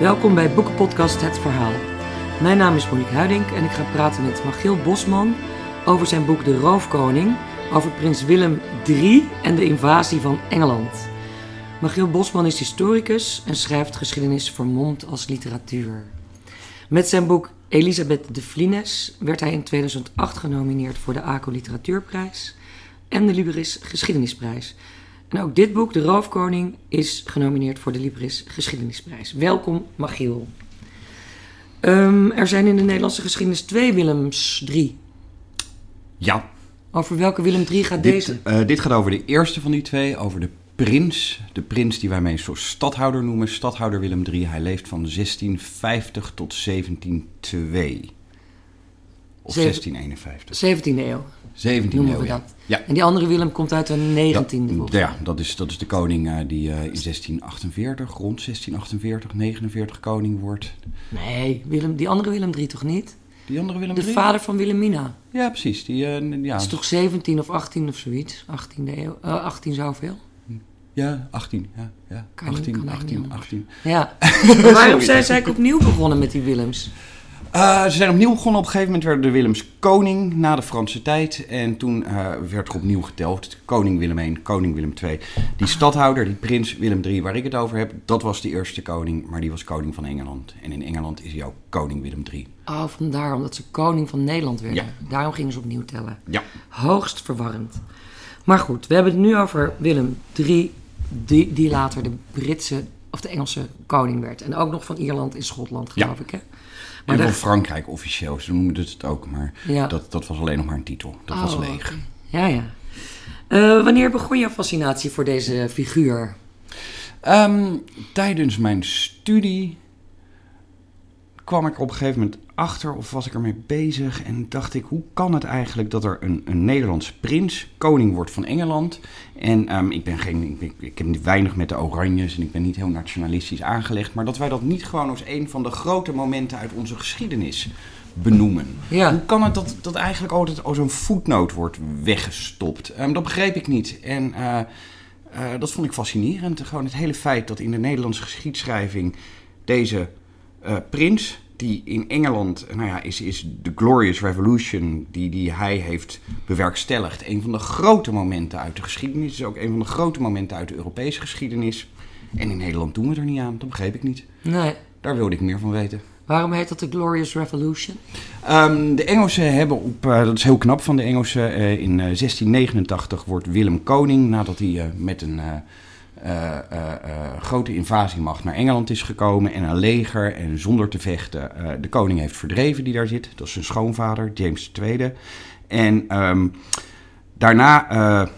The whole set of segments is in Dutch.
Welkom bij Boekenpodcast Het Verhaal. Mijn naam is Monique Huiding en ik ga praten met Magiel Bosman over zijn boek De Roofkoning, over prins Willem III en de invasie van Engeland. Magiel Bosman is historicus en schrijft geschiedenis vermomd als literatuur. Met zijn boek Elisabeth de Vlines werd hij in 2008 genomineerd voor de ACO Literatuurprijs en de Libris Geschiedenisprijs. En ook dit boek, De Roofkoning, is genomineerd voor de Libris Geschiedenisprijs. Welkom, Magiel. Ehm, er zijn in de Nederlandse geschiedenis twee Willems, drie. Ja. Over welke Willem III gaat dit, deze? Uh, dit gaat over de eerste van die twee, over de prins. De prins die wij meestal stadhouder noemen, stadhouder Willem III. Hij leeft van 1650 tot 1702. Of Zeven- 1651. 17e eeuw 17e noemen eeuw, we ja. dat. Ja. En die andere Willem komt uit de 19e. Dat- volgens mij. ja, dat is, dat is de koning eh, die eh, in 1648, rond 1648, 49 koning wordt. Nee, Willem, die andere Willem III toch niet? Die andere Willem De III? vader van Wilhelmina. Ja, precies. Die, eh, ja, Dat is toch 17 of 18 of zoiets? 18e eeuw. eh, 18 zoveel? ja, 18. Ja, ja. Kan niet- 18, kan eigenlijk niet 18, anders. 18. Ja. Waarom zijn ze eigenlijk opnieuw begonnen met die Willems? Eh, ze zijn opnieuw begonnen. Op een gegeven moment werden de Willems koning na de Franse tijd. En toen eh, werd er opnieuw geteld. Koning Willem I, koning Willem II. Die stadhouder, die prins Willem III, waar ik het over heb, dat was de eerste koning. Maar die was koning van Engeland. En in Engeland is hij ook koning Willem III. Oh, vandaar, omdat ze koning van Nederland werden. Ja. Daarom gingen ze opnieuw tellen. Ja. Hoogst verwarrend. Maar goed, we hebben het nu over Willem III, die, die later de Britse of de Engelse koning werd. En ook nog van Ierland en Schotland, geloof Ja. ik, hè? En van Frankrijk officieel. Ze noemen het ook. Maar Ja. dat, dat was alleen nog maar een titel. Dat was Oh, leeg. Ja, ja. Eh, wanneer begon jouw fascinatie voor deze figuur? Ehm, tijdens mijn studie kwam ik op een gegeven moment achter, of was ik ermee bezig, en dacht ik, hoe kan het eigenlijk dat er een, een Nederlands prins koning wordt van Engeland? En ehm, ik ben geen, ik, ben- ik heb weinig met de Oranjes en ik ben niet heel nationalistisch aangelegd, maar dat wij dat niet gewoon als een van de grote momenten uit onze geschiedenis benoemen. Ja. Hoe kan het dat, dat eigenlijk altijd als een voetnoot wordt weggestopt? Ehm, dat begreep ik niet. En eh, eh, dat vond ik fascinerend. Gewoon het hele feit dat in de Nederlandse geschiedschrijving deze eh, prins, die in Engeland, nou ja, is, is de Glorious Revolution, die, die hij heeft bewerkstelligd. Een van de grote momenten uit de geschiedenis. is ook een van de grote momenten uit de Europese geschiedenis. En in Nederland doen we er niet aan. Dat begreep ik niet. Nee. Daar wilde ik meer van weten. Waarom heet dat de Glorious Revolution? Ehm, de Engelsen hebben op, eh, dat is heel knap van de Engelsen, eh, in eh, 1689 wordt Willem koning nadat hij eh, met een eh, grote invasiemacht naar Engeland is gekomen en een leger en zonder te vechten de koning heeft verdreven die daar zit. Dat is zijn schoonvader, James II. En ehm, daarna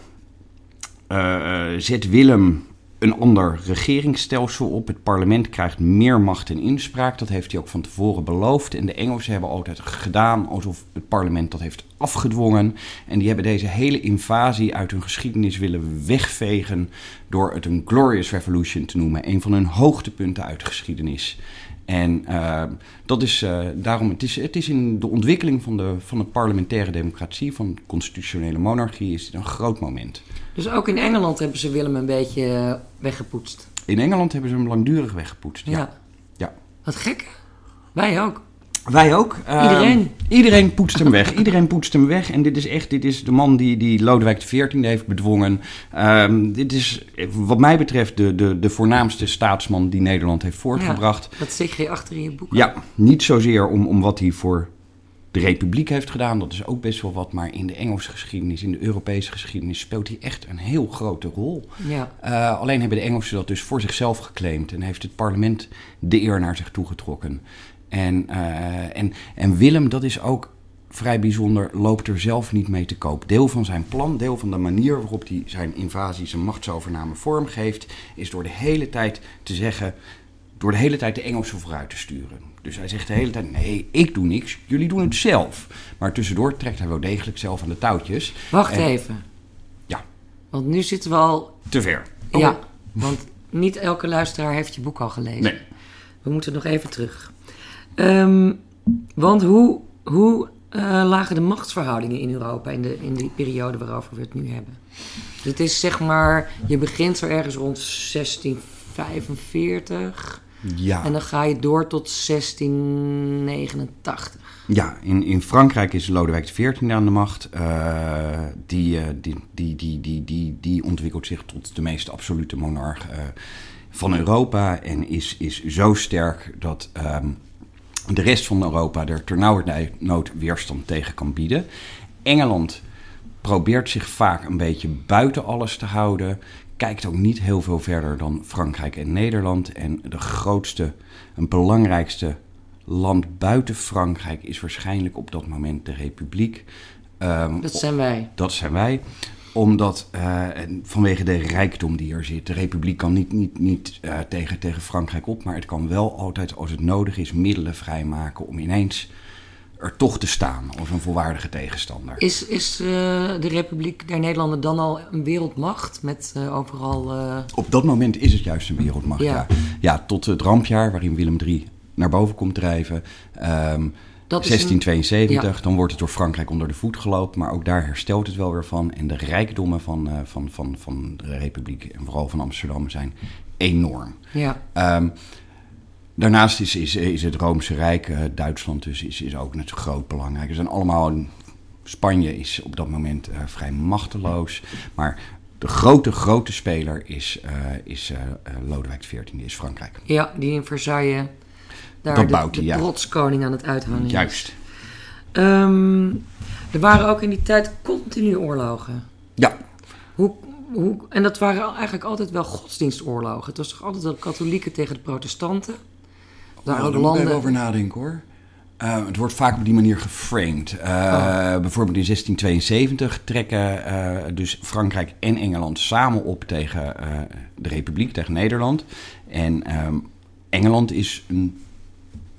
zet Willem een ander regeringsstelsel op. Het parlement krijgt meer macht en inspraak. Dat heeft hij ook van tevoren beloofd. En de Engelsen hebben altijd gedaan alsof het parlement dat heeft afgedwongen. En die hebben deze hele invasie uit hun geschiedenis willen wegvegen door het een Glorious Revolution te noemen. Een van hun hoogtepunten uit de geschiedenis. En eh, dat is eh, daarom, het is, het is in de ontwikkeling van de, van de parlementaire democratie, van de constitutionele monarchie, is dit een groot moment. Dus ook in Engeland hebben ze Willem een beetje eh, weggepoetst. In Engeland hebben ze hem langdurig weggepoetst. Ja. Ja. ja. Wat gek. Wij ook. Wij ook. Ehm, Iedereen. Iedereen poetst hem weg. Iedereen poetst hem weg. En dit is echt, dit is de man die, die Lodewijk XIV heeft bedwongen. Ehm, dit is wat mij betreft de, de, de voornaamste staatsman die Nederland heeft voortgebracht. Ja, dat zeg je achter in je boek. Ja, niet zozeer om, om wat hij voor de Republiek heeft gedaan. Dat is ook best wel wat. Maar in de Engelse geschiedenis, in de Europese geschiedenis, speelt hij echt een heel grote rol. Ja. Eh, alleen hebben de Engelsen dat dus voor zichzelf geclaimd en heeft het parlement de eer naar zich toegetrokken. En, eh, en, en Willem, dat is ook vrij bijzonder, loopt er zelf niet mee te koop. Deel van zijn plan, deel van de manier waarop hij zijn invasie, zijn machtsovername vormgeeft, is door de hele tijd te zeggen, door de hele tijd de Engelsen vooruit te sturen. Dus hij zegt de hele tijd, nee, ik doe niks, jullie doen het zelf. Maar tussendoor trekt hij wel degelijk zelf aan de touwtjes. Wacht En- even. Ja, Want nu zitten we al... te ver. Oh, Ja, want niet elke luisteraar heeft je boek al gelezen. Nee. We moeten nog even terug. Ehm, want hoe, hoe eh, lagen de machtsverhoudingen in Europa in, de, in die periode waarover we het nu hebben? Dus het is zeg maar, je begint zo ergens rond 1645. Ja. En dan ga je door tot 1689. Ja, in, in Frankrijk is Lodewijk XIV aan de macht. Uh, die, uh, die, die, die, die, die, die ontwikkelt zich tot de meest absolute monarch uh, van Europa. En is, is zo sterk dat um, de rest van Europa er ternauwernood weerstand tegen kan bieden. Engeland probeert zich vaak een beetje buiten alles te houden. Kijkt ook niet heel veel verder dan Frankrijk en Nederland. En de grootste en belangrijkste land buiten Frankrijk is waarschijnlijk op dat moment de Republiek. Um, dat zijn wij. Dat zijn wij omdat uh, vanwege de rijkdom die er zit. De Republiek kan niet, niet, niet uh, tegen, tegen Frankrijk op, maar het kan wel altijd, als het nodig is, middelen vrijmaken om ineens er toch te staan als een volwaardige tegenstander. Is, is uh, de Republiek der Nederlanden dan al een wereldmacht met overal. Op dat moment is het juist een wereldmacht. Ja, ja. ja tot het rampjaar waarin Willem III naar boven komt drijven. Um, dat 1672, een, ja. dan wordt het door Frankrijk onder de voet gelopen. Maar ook daar herstelt het wel weer van. En de rijkdommen van, uh, van, van, van de Republiek en vooral van Amsterdam zijn enorm. Ja. Um, daarnaast is, is, is het Roomse Rijk, uh, Duitsland dus, is, is ook natuurlijk groot belangrijk. Er zijn allemaal... Spanje is op dat moment uh, vrij machteloos. Maar de grote, grote speler is, is Lodewijk XIV, is Frankrijk. Ja, die in Versailles daar dat de, bouwt hij, de ja. trotskoning aan het uithangen is. Juist. Um, er waren ook in die tijd continu oorlogen. Ja. Hoe, hoe, en dat waren eigenlijk altijd wel godsdienstoorlogen. Het was toch altijd de katholieken tegen de protestanten? Daar nou, daar moet ik even over nadenken hoor. Uh, het wordt vaak op die manier geframed. Uh, oh. Bijvoorbeeld in 1672 trekken uh, dus Frankrijk en Engeland samen op tegen de Republiek, tegen Nederland. En um, Engeland is een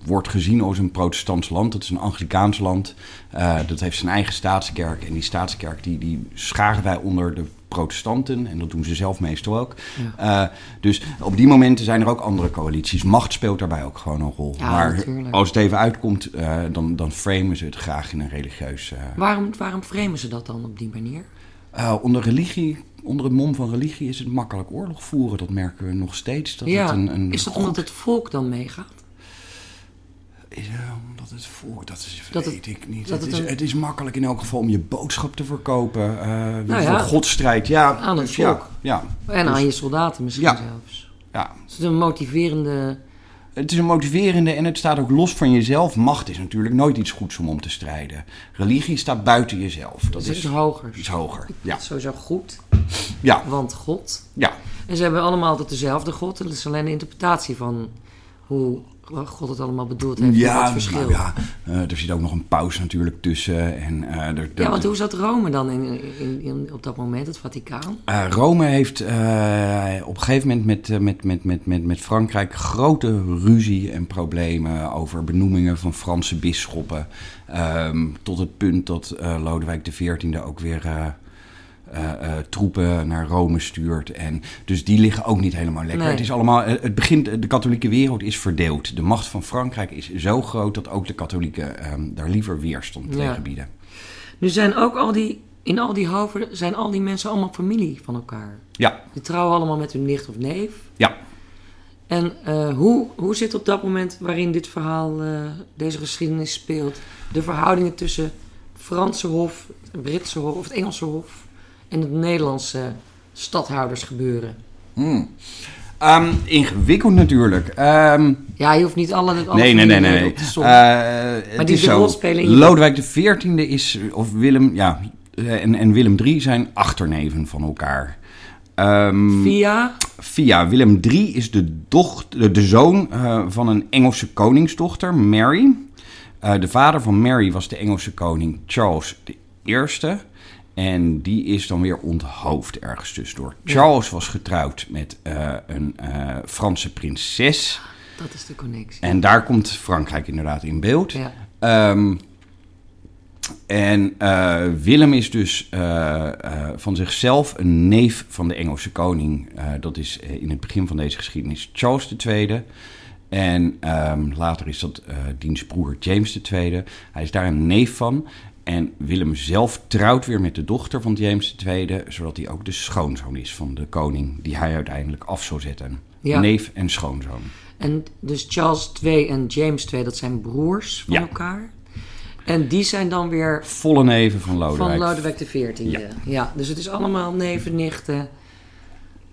wordt gezien als een protestants land. Dat is een Anglikaans land. Uh, dat heeft zijn eigen staatskerk. En die staatskerk die, die scharen wij onder de protestanten. En dat doen ze zelf meestal ook. Ja. Uh, dus op die momenten zijn er ook andere coalities. Macht speelt daarbij ook gewoon een rol. Ja, maar natuurlijk. als het even uitkomt, uh, dan, dan framen ze het graag in een religieus... waarom, waarom framen ze dat dan op die manier? onder religie onder het mom van religie is het makkelijk oorlog voeren. Dat merken we nog steeds. Dat ja, het een, een is dat omdat het volk dan meegaat? Uh, omdat het volk, dat, is, dat weet het, ik niet. Dat het, is, een... het is makkelijk in elk geval om je boodschap te verkopen. Uh, nou ja, voor godstrijd. Ja, aan het dus volk. Ja, ja. En dus, aan je soldaten misschien ja, zelfs. Ja. Het is een motiverende... Het is een motiverende en het staat ook los van jezelf. Macht is natuurlijk nooit iets goeds om om te strijden. Religie staat buiten jezelf. Dat het is, hoger. Iets hoger, ja. Dat is sowieso goed. Ja. Want God. Ja. En ze hebben allemaal altijd dezelfde God. Het is alleen de interpretatie van hoe God het allemaal bedoeld heeft. Ja, wat verschil. nou ja uh, er zit ook nog een paus natuurlijk tussen. En, uh, er, ja, want hoe zat Rome dan in, in, in, op dat moment, het Vaticaan? Uh, Rome heeft op een gegeven moment met, met, met, met, met, met Frankrijk grote ruzie en problemen over benoemingen van Franse bisschoppen. Um, tot het punt dat Lodewijk XIV ook weer troepen naar Rome stuurt. En dus die liggen ook niet helemaal lekker. Nee. Het is allemaal, het begint, de katholieke wereld is verdeeld. De macht van Frankrijk is zo groot dat ook de katholieken um, daar liever weerstand Ja. tegen bieden. Nu zijn ook al die, in al die hoven zijn al die mensen allemaal familie van elkaar. Ja, Die trouwen allemaal met hun nicht of neef. ja. En eh, hoe, hoe zit op dat moment waarin dit verhaal, eh, deze geschiedenis speelt, de verhoudingen tussen Franse hof, het Britse hof of het Engelse hof en het Nederlandse stadhouders gebeuren? Hmm. Um, ingewikkeld natuurlijk. Um, Ja, je hoeft niet alle. alle nee, nee, nee, nee. nee. op te Uh, het die is de zo. rol spelen in je- Lodewijk XIV is, of Willem, ja, eh, en, en Willem III zijn achterneven van elkaar. Um, Via. Via Willem III is de, dochter, de zoon uh, van een Engelse koningsdochter, Mary. Uh, de vader van Mary was de Engelse koning Charles I. En die is dan weer onthoofd ergens tussendoor. Charles was getrouwd met uh, een Franse prinses. Dat is de connectie. En daar komt Frankrijk inderdaad in beeld. Ja. Um, en uh, Willem is dus van zichzelf een neef van de Engelse koning. dat is in het begin van deze geschiedenis Charles II. En um, later is dat diens broer James II. Hij is daar een neef van. En Willem zelf trouwt weer met de dochter van James II, zodat hij ook de schoonzoon is van de koning die hij uiteindelijk af zou zetten. Ja. Neef en schoonzoon. En dus Charles II en James II, dat zijn broers van Ja. elkaar. En die zijn dan weer Volle neven van Lodewijk. van Lodewijk XIV. Ja. Ja. dus het is allemaal neven, nichten,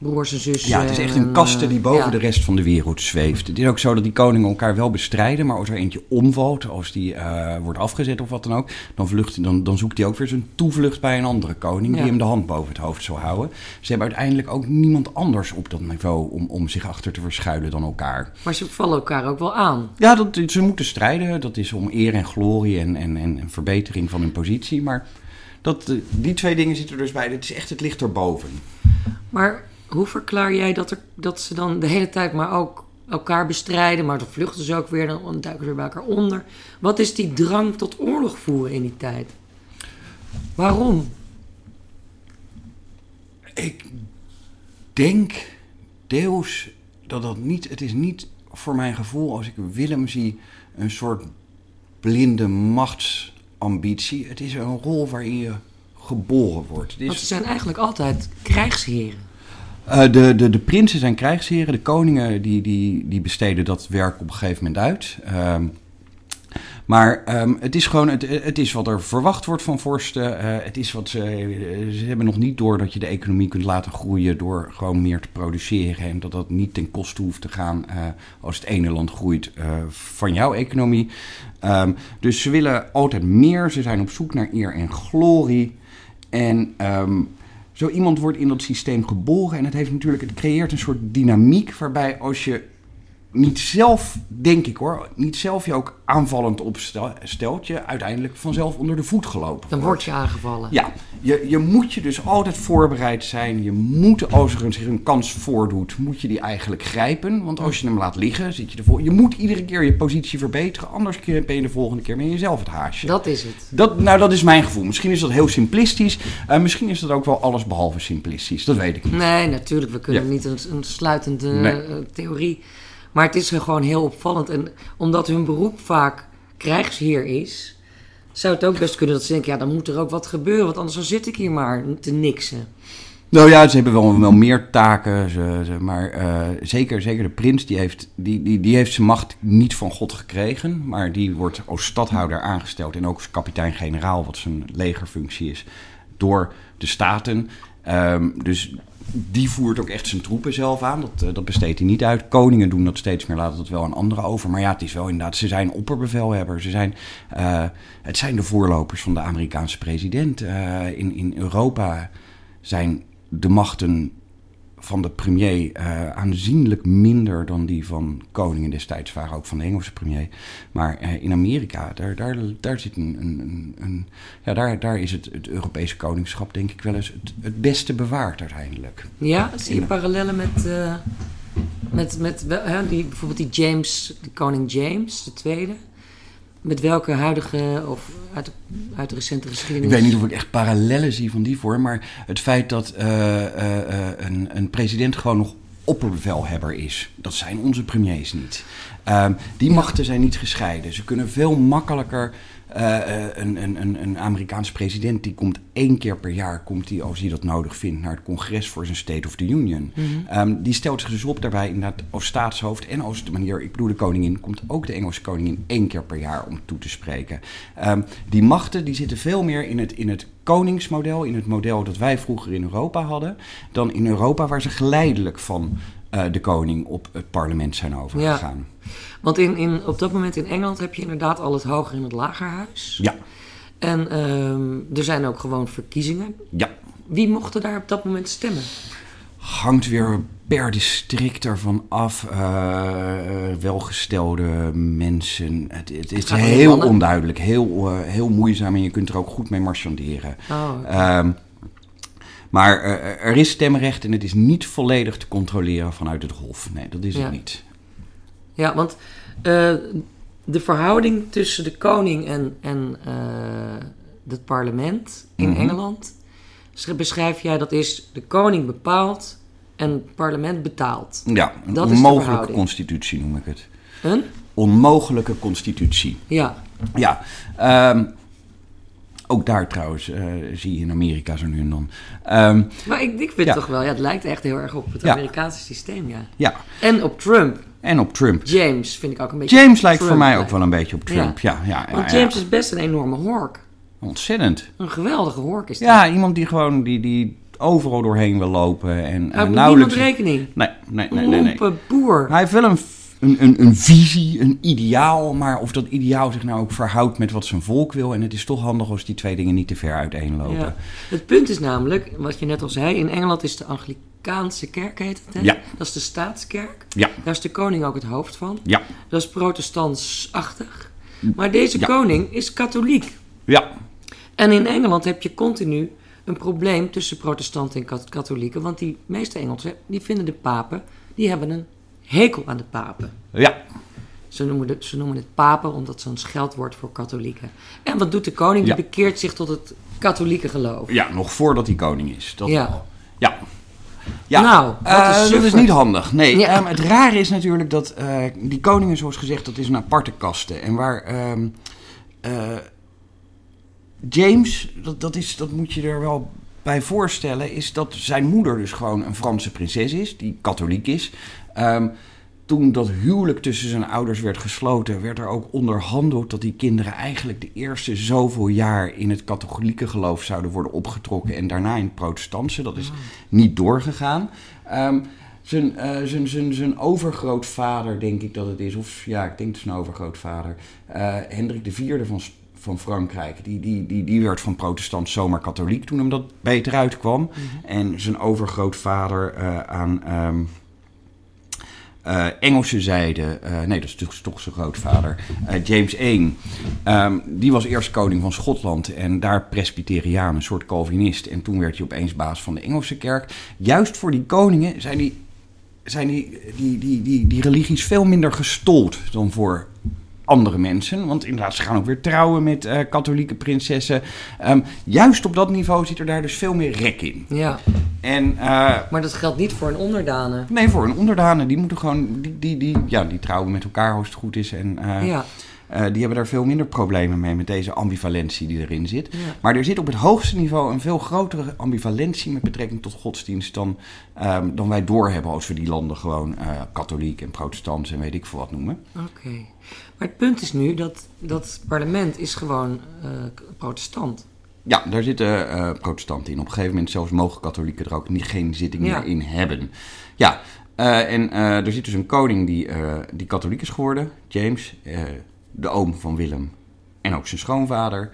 broers en zussen. Ja, het is echt een en, kaste eh, die boven ja. de rest van de wereld zweeft. Het is ook zo dat die koningen elkaar wel bestrijden, maar als er eentje omvalt, als die eh, wordt afgezet of wat dan ook, dan, vlucht, dan, dan zoekt hij ook weer zijn toevlucht bij een andere koning Ja. die hem de hand boven het hoofd zal houden. Ze hebben uiteindelijk ook niemand anders op dat niveau om, om zich achter te verschuilen dan elkaar. Maar ze vallen elkaar ook wel aan. Ja, dat, ze moeten strijden. Dat is om eer en glorie en, en, en en verbetering van hun positie. Maar dat, eh, die twee dingen zitten er dus bij. Het is echt het licht erboven. Maar hoe verklaar jij dat, er, dat ze dan de hele tijd maar ook elkaar bestrijden, maar dan vluchten ze ook weer, dan duiken ze weer bij elkaar onder? Wat is die drang tot oorlog voeren in die tijd? Waarom? Ik denk deels dat dat niet... Het is niet voor mijn gevoel, als ik Willem zie, een soort blinde machtsambitie. Het is een rol waarin je geboren wordt. Is- Want ze zijn eigenlijk altijd krijgsheren. Eh, de, de, de prinsen zijn krijgsheren, de koningen die, die, die besteden dat werk op een gegeven moment uit. Ehm, maar ehm, het is gewoon het, het is wat er verwacht wordt van vorsten. Eh, het is wat ze, eh, ze hebben nog niet door dat je de economie kunt laten groeien door gewoon meer te produceren. En dat dat niet ten koste hoeft te gaan als het ene land groeit van jouw economie. Ehm, dus ze willen altijd meer. Ze zijn op zoek naar eer en glorie. En zo iemand wordt in dat systeem geboren en het heeft natuurlijk, het creëert een soort dynamiek waarbij als je niet zelf, denk ik hoor, niet zelf je ook aanvallend opstelt, je uiteindelijk vanzelf onder de voet gelopen Dan word je aangevallen. Ja, je, je moet je dus altijd voorbereid zijn. Je moet, als er een- zich een kans voordoet, moet je die eigenlijk grijpen. Want als je hem laat liggen, zit je ervoor. Je moet iedere keer je positie verbeteren, anders ben je de volgende keer met jezelf het haasje. Dat is het. Dat, nou, dat is mijn gevoel. Misschien is dat heel simplistisch. Eh, misschien is dat ook wel alles behalve simplistisch. Dat weet ik niet. Nee, natuurlijk. We kunnen Ja. niet een, een sluitende Nee. eh, theorie. Maar het is gewoon heel opvallend. En omdat hun beroep vaak krijgsheer is, zou het ook best kunnen dat ze denken: ja, dan moet er ook wat gebeuren, want anders dan zit ik hier maar te niksen. Nou ja, ze hebben wel, wel meer taken. Ze, maar eh, zeker, zeker de prins, die heeft, die, die, die heeft zijn macht niet van God gekregen. Maar die wordt als stadhouder aangesteld en ook als kapitein-generaal, wat zijn legerfunctie is, door de staten. Ehm, dus die voert ook echt zijn troepen zelf aan. Dat, eh, dat besteedt hij niet uit. Koningen doen dat steeds meer, laten dat wel aan anderen over. Maar ja, het is wel inderdaad, ze zijn opperbevelhebber. Ze zijn, eh, het zijn de voorlopers van de Amerikaanse president. Eh, in, in Europa zijn de machten van de premier eh, aanzienlijk minder dan die van koningen destijds waren, ook van de Engelse premier. Maar eh, in Amerika, daar, daar, daar zit een, een, een, ja, daar, daar is het, het Europese koningschap denk ik wel eens het, het beste bewaard uiteindelijk. Ja, zie je parallellen met, eh, met, met wel- hè, die, bijvoorbeeld die James, de koning James, de tweede? Met welke huidige, of uit de, uit de recente geschiedenis? Ik weet niet of ik echt parallellen zie van die vorm, maar het feit dat eh, eh, eh, een, een president gewoon nog opperbevelhebber is, dat zijn onze premiers niet. Ehm, die machten zijn niet gescheiden. Ze kunnen veel makkelijker. Eh, eh, een, een, een, Amerikaanse president die komt één keer per jaar, komt die, als hij dat nodig vindt, naar het congres voor zijn State of the Union. Ehm, die stelt zich dus op daarbij inderdaad als staatshoofd en als de manier, ik bedoel de koningin, komt ook de Engelse koningin één keer per jaar om toe te spreken. Ehm, die machten die zitten veel meer in het, in het koningsmodel, in het model dat wij vroeger in Europa hadden, dan in Europa waar ze geleidelijk van eh, de koning op het parlement zijn overgegaan. Want in, in, op dat moment in Engeland heb je inderdaad al het hoger en het lagerhuis. Ja, En ehm, er zijn ook gewoon verkiezingen. ja. Wie mochten daar op dat moment stemmen? hangt weer per district ervan af. eh, eh, welgestelde mensen. Het, het is heel onduidelijk, heel, heel moeizaam en je kunt er ook goed mee marchanderen. Oh, maar eh, er is stemrecht en het is niet volledig te controleren vanuit het Hof. Nee, dat is Ja. het niet. Ja, want eh, de verhouding tussen de koning en, en eh, het parlement in Mhm. Engeland sch- beschrijf jij dat is de koning bepaalt en het parlement betaalt. Ja, een Dat onmogelijke constitutie noem ik het. Een? Onmogelijke constitutie. Ja, Ja, ehm, Ook daar trouwens eh, zie je in Amerika zo nu en dan. Ehm, Maar ik, ik vind Ja. toch wel, ja, het lijkt echt heel erg op het Ja. Amerikaanse systeem, ja. ja, En op Trump. en op Trump. James vind ik ook een beetje James lijkt Trump voor mij ook wel een beetje op Trump. Ja, ja, ja, Want ja. James is best een enorme hork. ontzettend. Een geweldige hork is dat. Ja, iemand die gewoon die, die overal doorheen wil lopen en Hij nauwelijks. niemand rekening. Nee, nee, nee, nee. boer. Hij heeft wel een, een, een, een visie, een ideaal, maar of dat ideaal zich nou ook verhoudt met wat zijn volk wil. En het is toch handig als die twee dingen niet te ver uiteenlopen. Ja. Het punt is namelijk, wat je net al zei, in Engeland is de Anglikaanse kerk, heet het, hè? Ja. Dat is de staatskerk. Ja, Daar is de koning ook het hoofd van. ja, Dat is protestantsachtig. Maar deze Ja. koning is katholiek. ja, En in Engeland heb je continu een probleem tussen protestanten en kat- katholieken. Want die meeste Engelsen, die vinden de papen, die hebben een hekel aan de papen. ja. Ze noemen, het, ze noemen het papen omdat zo'n scheldwoord voor katholieken. En wat doet de koning? Die Ja. bekeert zich tot het katholieke geloof. Ja, nog voordat hij koning is. Dat Ja. Ja. Ja, Nou, eh, dat is niet handig. Nee, Ja. ehm, het rare is natuurlijk dat eh, die koningen, zoals gezegd, dat is een aparte kaste. En waar ehm, eh, James, dat, dat, is, dat moet je er wel bij voorstellen, is dat zijn moeder dus gewoon een Franse prinses is, die katholiek is. Ehm, toen dat huwelijk tussen zijn ouders werd gesloten, werd er ook onderhandeld dat die kinderen eigenlijk de eerste zoveel jaar in het katholieke geloof zouden worden opgetrokken en daarna in het protestantse. Dat is niet doorgegaan. Ehm, zijn, eh, zijn, zijn, zijn overgrootvader, denk ik dat het is, of ja, ik denk het is zijn overgrootvader, eh, Hendrik IV van, van Frankrijk, die, die, die, die werd van protestant zomaar katholiek toen hem dat beter uitkwam. En zijn overgrootvader eh, aan ehm, eh, Engelse zijde, eh, nee, dat is toch, toch zijn grootvader, eh, James I, ehm, die was eerst koning van Schotland en daar presbyteriaan, een soort Calvinist. En toen werd hij opeens baas van de Engelse kerk. Juist voor die koningen zijn die, zijn die, die, die, die, die religies veel minder gestold dan voor andere mensen. Want inderdaad, ze gaan ook weer trouwen met eh, katholieke prinsessen. Ehm, juist op dat niveau zit er daar dus veel meer rek in. Ja, En eh, maar dat geldt niet voor een onderdanen. Nee, voor een onderdanen, die moeten gewoon, die, die, die, ja, die trouwen met elkaar als het goed is. En eh, Ja, die hebben daar veel minder problemen mee met deze ambivalentie die erin zit. ja. Maar er zit op het hoogste niveau een veel grotere ambivalentie met betrekking tot godsdienst dan, ehm, dan wij doorhebben als we die landen gewoon eh, katholiek en protestants en weet ik veel wat noemen. Oké. Maar het punt is nu dat dat parlement is gewoon eh, k- protestant. Ja, daar zitten eh, protestanten in. Op een gegeven moment zelfs mogen katholieken er ook niet, geen zitting Ja. meer in hebben. Ja, eh, en eh, er zit dus een koning die, eh, die katholiek is geworden, James, eh, de oom van Willem en ook zijn schoonvader.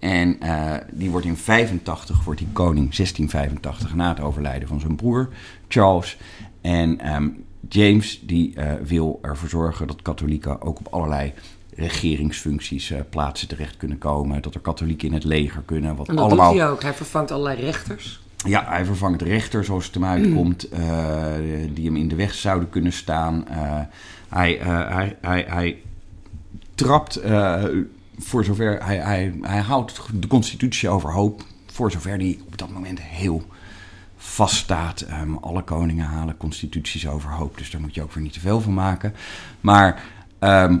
En eh, die wordt in 85, wordt die koning, 1685, na het overlijden van zijn broer Charles. En ehm, James die eh, wil ervoor zorgen dat katholieken ook op allerlei regeringsfuncties, eh, plaatsen terecht kunnen komen. Dat er katholieken in het leger kunnen. Wat En dat allemaal... doet hij ook. Hij vervangt allerlei rechters. Ja, hij vervangt rechters zoals het hem uitkomt, die hem in de weg zouden kunnen staan. Hij, hij, hij, hij trapt, eh, voor zover, hij, hij, hij houdt de constitutie overhoop, voor zover die op dat moment heel vaststaat. Ehm alle koningen halen constituties overhoop, dus daar moet je ook weer niet te veel van maken. Maar ehm,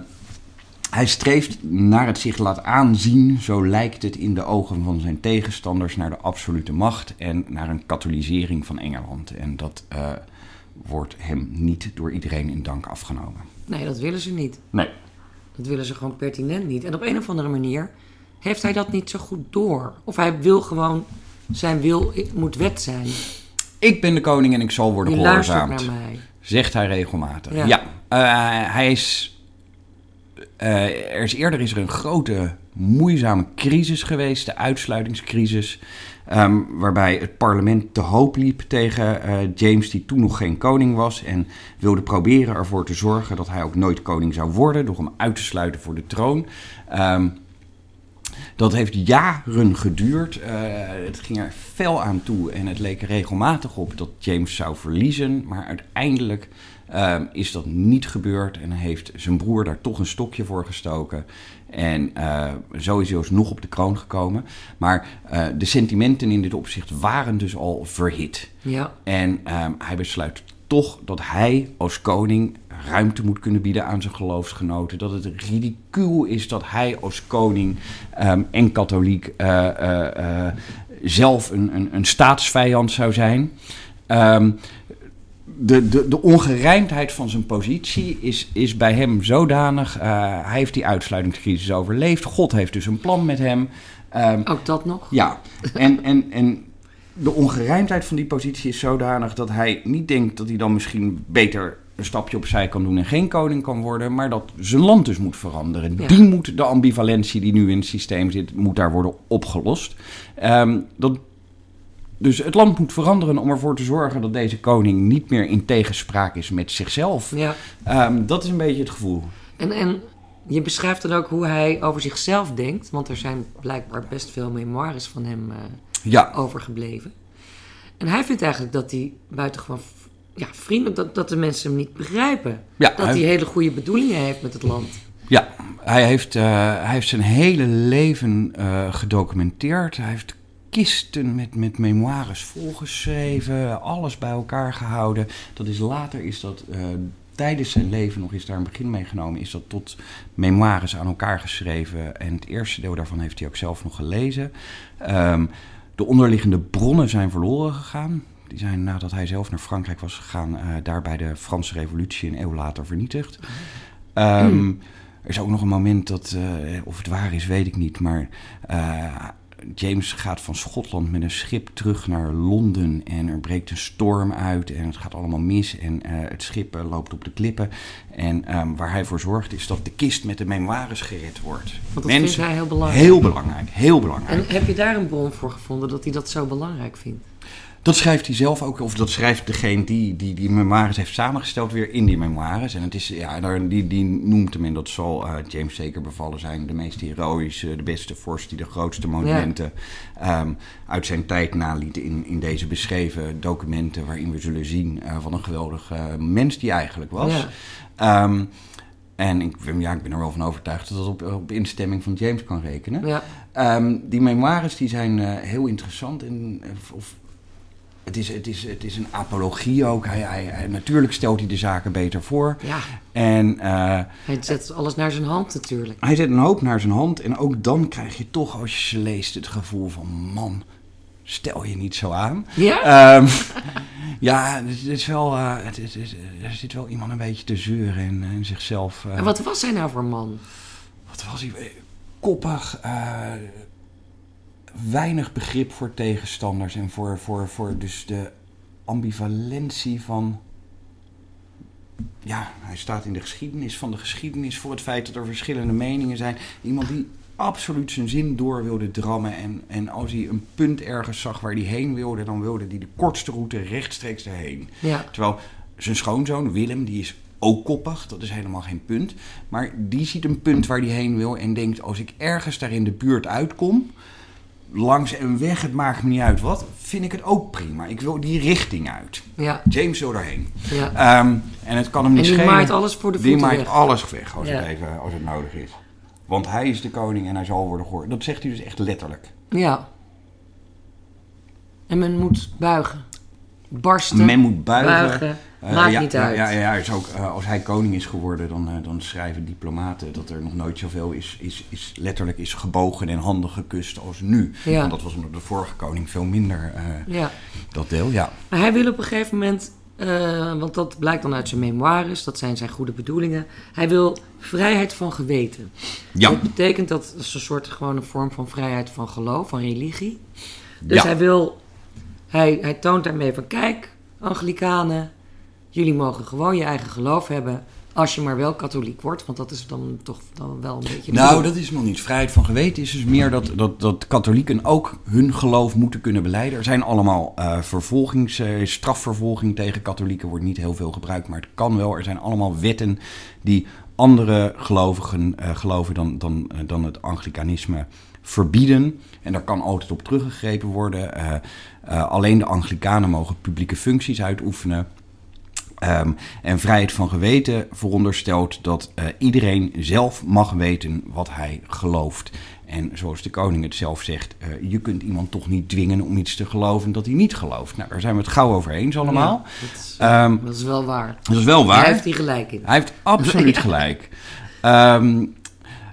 hij streeft naar het zich laat aanzien, zo lijkt het in de ogen van zijn tegenstanders, naar de absolute macht en naar een katholisering van Engeland. En dat eh, wordt hem niet door iedereen in dank afgenomen. Nee, dat willen ze niet. Nee. Dat willen ze gewoon pertinent niet. En op een of andere manier heeft hij dat niet zo goed door. Of hij wil gewoon, zijn wil moet wet zijn. Ik ben de koning en ik zal worden gehoorzaamd. naar mij. Zegt hij regelmatig. Ja. Ja, eh, hij is. eh, er is eerder is er een grote moeizame crisis geweest, de uitsluitingscrisis. Ehm, waarbij het parlement te hoop liep tegen eh, James, die toen nog geen koning was. En wilde proberen ervoor te zorgen dat hij ook nooit koning zou worden. Door hem uit te sluiten voor de troon. Ehm, dat heeft jaren geduurd. Eh, het ging er fel aan toe en het leek regelmatig op dat James zou verliezen. Maar uiteindelijk ehm, is dat niet gebeurd en heeft zijn broer daar toch een stokje voor gestoken. En eh, zo is alsnog op de kroon gekomen. Maar eh, de sentimenten in dit opzicht waren dus al verhit. Ja, En ehm, hij besluit toch dat hij als koning ruimte moet kunnen bieden aan zijn geloofsgenoten. Dat het ridicuul is dat hij als koning ehm, en katholiek eh, zelf een, een, een, staatsvijand zou zijn. Um, de, de, de ongerijmdheid van zijn positie is, is bij hem zodanig. hij heeft die uitsluitingscrisis overleefd. God heeft dus een plan met hem. Um, Ook dat nog? Ja, en, en, en de ongerijmdheid van die positie is zodanig dat hij niet denkt dat hij dan misschien beter een stapje opzij kan doen en geen koning kan worden, maar dat zijn land dus moet veranderen. Die moet, de ambivalentie die nu in het systeem zit, moet daar worden opgelost. Um, dat, dus het land moet veranderen om ervoor te zorgen dat deze koning niet meer in tegenspraak is met zichzelf. Ja. Um, dat is een beetje het gevoel. En, en je beschrijft dan ook hoe hij over zichzelf denkt, want er zijn blijkbaar best veel memoires van hem uh, ja. overgebleven. En hij vindt eigenlijk dat hij buitengewoon ja, vriendelijk, dat, dat de mensen hem niet begrijpen. dat hij, hele goede bedoelingen heeft met het land. Ja, hij heeft, uh, hij heeft zijn hele leven uh, gedocumenteerd. Hij heeft kisten met, met memoires volgeschreven, alles bij elkaar gehouden. Dat is later, is dat uh, tijdens zijn leven nog is daar een begin mee genomen, is dat tot memoires aan elkaar geschreven. En het eerste deel daarvan heeft hij ook zelf nog gelezen. Um, de onderliggende bronnen zijn verloren gegaan. Die zijn nadat hij zelf naar Frankrijk was gegaan, uh, daar bij de Franse Revolutie een eeuw later vernietigd. Um, er is ook nog een moment dat, uh, of het waar is, weet ik niet, maar James gaat van Schotland met een schip terug naar Londen en er breekt een storm uit en het gaat allemaal mis en uh, het schip uh, loopt op de klippen. En um, waar hij voor zorgt is dat de kist met de memoires gered wordt. Want dat Mensen, vindt hij heel belangrijk. Heel belangrijk, heel belangrijk. En heb je daar een bron voor gevonden dat hij dat zo belangrijk vindt? Dat schrijft hij zelf ook, of dat schrijft degene die die, die memoires heeft samengesteld weer in die memoires. En het is, ja, die, die noemt hem, en dat zal uh, James zeker bevallen zijn, de meest heroïsche, de beste vorst die de grootste monumenten ja. um, uit zijn tijd naliet in, in deze beschreven documenten, waarin we zullen zien uh, wat een geweldige uh, mens die eigenlijk was. Ja. Um, en ik, ja, ik ben er wel van overtuigd dat dat op, op instemming van James kan rekenen. Ja. Um, die memoires die zijn uh, heel interessant. En, of, het is, het, is, het is een apologie ook. Hij, hij, natuurlijk stelt hij de zaken beter voor. Ja. En, uh, hij zet alles naar zijn hand natuurlijk. Hij zet een hoop naar zijn hand. En ook dan krijg je toch, als je ze leest, het gevoel van... man, stel je niet zo aan. Ja? Um, ja, het is wel, uh, het er zit wel iemand een beetje te zeuren in, in zichzelf. Uh, en wat was hij nou voor man? Wat was hij? Koppig, weinig begrip voor tegenstanders en voor, voor, voor dus de ambivalentie van. Ja, hij staat in de geschiedenis van de geschiedenis voor het feit dat er verschillende meningen zijn. Iemand die absoluut zijn zin door wilde drammen. En, en als hij een punt ergens zag waar hij heen wilde, dan wilde hij de kortste route rechtstreeks erheen. Ja. Terwijl zijn schoonzoon Willem, die is ook koppig, dat is helemaal geen punt. Maar die ziet een punt waar hij heen wil en denkt: als ik ergens daar in de buurt uitkom, langs en weg, het maakt me niet uit wat, vind ik het ook prima. Ik wil die richting uit. Ja. James wil daarheen. Ja. Um, en het kan hem niet schelen. die maait alles voor de voeten Die maait alles weg als, het even, als het nodig is. Want hij is de koning en hij zal worden gehoord. Dat zegt hij dus echt letterlijk. Ja. En men moet buigen. Barsten. Men moet buigen. buigen Maakt ja, niet uit. Ja, ja, ja ook, uh, als hij koning is geworden, dan, uh, dan schrijven diplomaten dat er nog nooit zoveel is, is, is letterlijk is gebogen en handen gekust als nu. Ja. Want dat was onder de vorige koning veel minder ja. dat deel, ja. Maar hij wil op een gegeven moment, want dat blijkt dan uit zijn memoires, dat zijn zijn goede bedoelingen. Hij wil vrijheid van geweten. Ja. Dat betekent dat is een soort gewoon een vorm van vrijheid van geloof, van religie. Dus ja. hij wil, hij, hij toont daarmee van kijk, Anglikanen jullie mogen gewoon je eigen geloof hebben. Als je maar wel katholiek wordt, want dat is dan toch dan wel een beetje. Nou, dat is nog niet. Vrijheid van geweten is dus meer dat, dat, dat katholieken ook hun geloof moeten kunnen beleiden. Er zijn allemaal uh, vervolgings, uh, strafvervolging tegen katholieken, wordt niet heel veel gebruikt, maar het kan wel. Er zijn allemaal wetten die andere gelovigen uh, geloven dan, dan, dan het Anglikanisme verbieden. En daar kan altijd op teruggegrepen worden. alleen de Anglikanen mogen publieke functies uitoefenen. Ehm, en vrijheid van geweten veronderstelt dat eh, iedereen zelf mag weten wat hij gelooft. En zoals de koning het zelf zegt, eh, je kunt iemand toch niet dwingen om iets te geloven dat hij niet gelooft. Nou, daar zijn we het gauw over eens allemaal. Ja, dat, is, Ehm, dat is wel waar. dat is wel waar. Hij heeft hier gelijk in. Hij heeft absoluut Ja. gelijk. Ehm,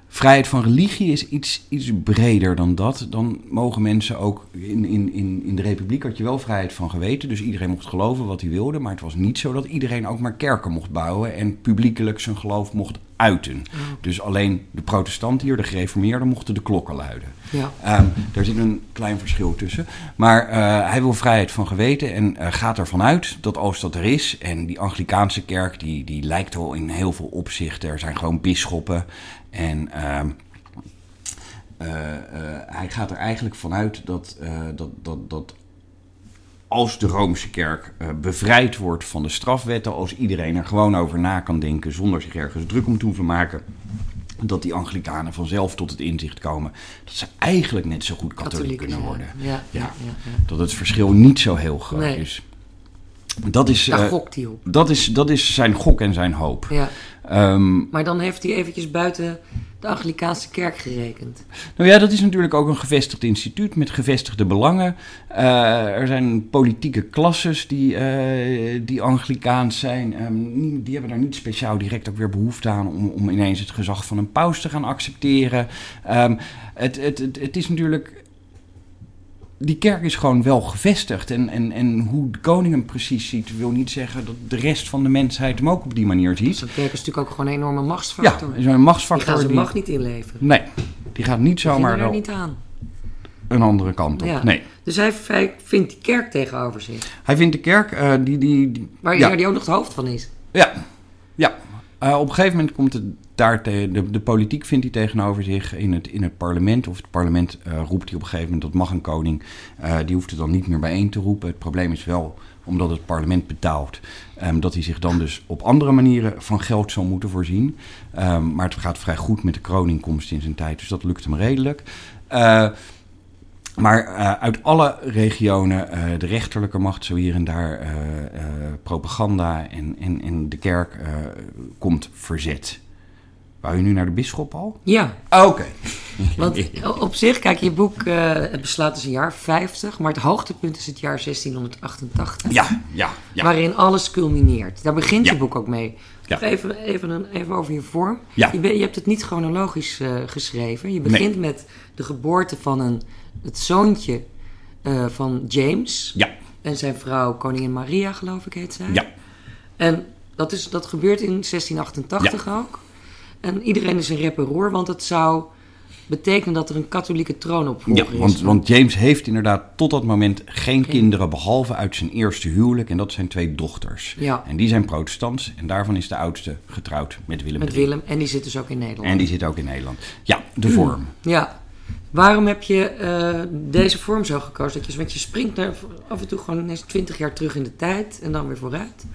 vrijheid van religie is iets, iets breder dan dat. Dan mogen mensen ook... In, in, in, in de republiek had je wel vrijheid van geweten. Dus iedereen mocht geloven wat hij wilde. Maar het was niet zo dat iedereen ook maar kerken mocht bouwen... en publiekelijk zijn geloof mocht uiten. Dus alleen de protestanten hier, de gereformeerden... mochten de klokken luiden. Ja. Ehm, daar zit een klein verschil tussen. Maar eh, hij wil vrijheid van geweten en eh, gaat ervan uit dat als dat er is... en die Anglikaanse kerk die, die lijkt wel in heel veel opzichten... er zijn gewoon bisschoppen en... ehm, eh, eh, hij gaat er eigenlijk vanuit dat, eh, dat, dat, dat als de Roomse kerk bevrijd wordt van de strafwetten, als iedereen er gewoon over na kan denken zonder zich ergens druk om te hoeven maken, dat die Anglikanen vanzelf tot het inzicht komen dat ze eigenlijk net zo goed katholiek Katholiek kunnen worden. Ja, ja, Ja. ja, ja. Dat het verschil niet zo heel groot Nee. is. Dat is, Daar eh, gokt hij op. dat, is, dat is zijn gok en zijn hoop. Ja. Ehm, Maar dan heeft hij eventjes buiten de Anglikaanse kerk gerekend. Nou ja, dat is natuurlijk ook een gevestigd instituut met gevestigde belangen. Eh, er zijn politieke klasses die, eh, die Anglikaans zijn. Ehm, die hebben daar niet speciaal direct ook weer behoefte aan om, om ineens het gezag van een paus te gaan accepteren. Ehm, het, het, het, het is natuurlijk. Die kerk is gewoon wel gevestigd. En, en, en hoe de koning hem precies ziet, wil niet zeggen dat de rest van de mensheid hem ook op die manier ziet. Zo'n kerk is natuurlijk ook gewoon een enorme Ja, machtsfactor. er is een die machtsfactor. zijn die- macht niet inleveren. Nee, die gaat niet Die zomaar er wel niet aan. een andere kant op. Ja. Nee. Dus hij, hij vindt die kerk tegenover zich. Hij vindt de kerk, eh, die, die, die- Waar ja, die ook nog het hoofd van is. ja, ja. Eh, op een gegeven moment komt het daar te, de, de politiek vindt hij tegenover zich in het, in het parlement. Of het parlement eh, roept hij op een gegeven moment, dat mag een koning. Eh, die hoeft het dan niet meer bijeen te roepen. Het probleem is wel, omdat het parlement betaalt, ehm, dat hij zich dan dus op andere manieren van geld zal moeten voorzien. Ehm, maar het gaat vrij goed met de kroninkomst in zijn tijd, dus dat lukt hem redelijk. Maar eh, uit alle regionen, eh, de rechterlijke macht, zo hier en daar, eh, propaganda en, en, en de kerk, komt verzet. Wou je nu naar de bisschop al? Ja, Oké. want op zich, kijk, je boek, eh, het beslaat dus een jaar 50, maar het hoogtepunt is het jaar 1688. Ja, ja, ja. Waarin alles culmineert. Daar begint Ja. je boek ook mee. Ja. Even, even, een, even over je vorm. Ja. Je, ben- je hebt het niet chronologisch eh, geschreven. Je begint met de geboorte van een, het zoontje eh, van James. Ja, En zijn vrouw, koningin Maria, geloof ik heet zij. ja, En dat, is, dat gebeurt in 1688 ook. En iedereen is een rep en roer, want het zou betekenen dat er een katholieke ja troonopvolger is. want, want James heeft inderdaad tot dat moment geen kinderen, behalve uit zijn eerste huwelijk. En dat zijn twee dochters. Ja. En die zijn protestants en daarvan is de oudste getrouwd met Willem Met III. Willem, en die zit dus ook in Nederland. En die zit ook in Nederland. Ja, de vorm. Ja. Waarom heb je eh, deze vorm zo gekozen? Dat je, want je springt er af en toe gewoon ineens 20 jaar terug in de tijd en dan weer vooruit.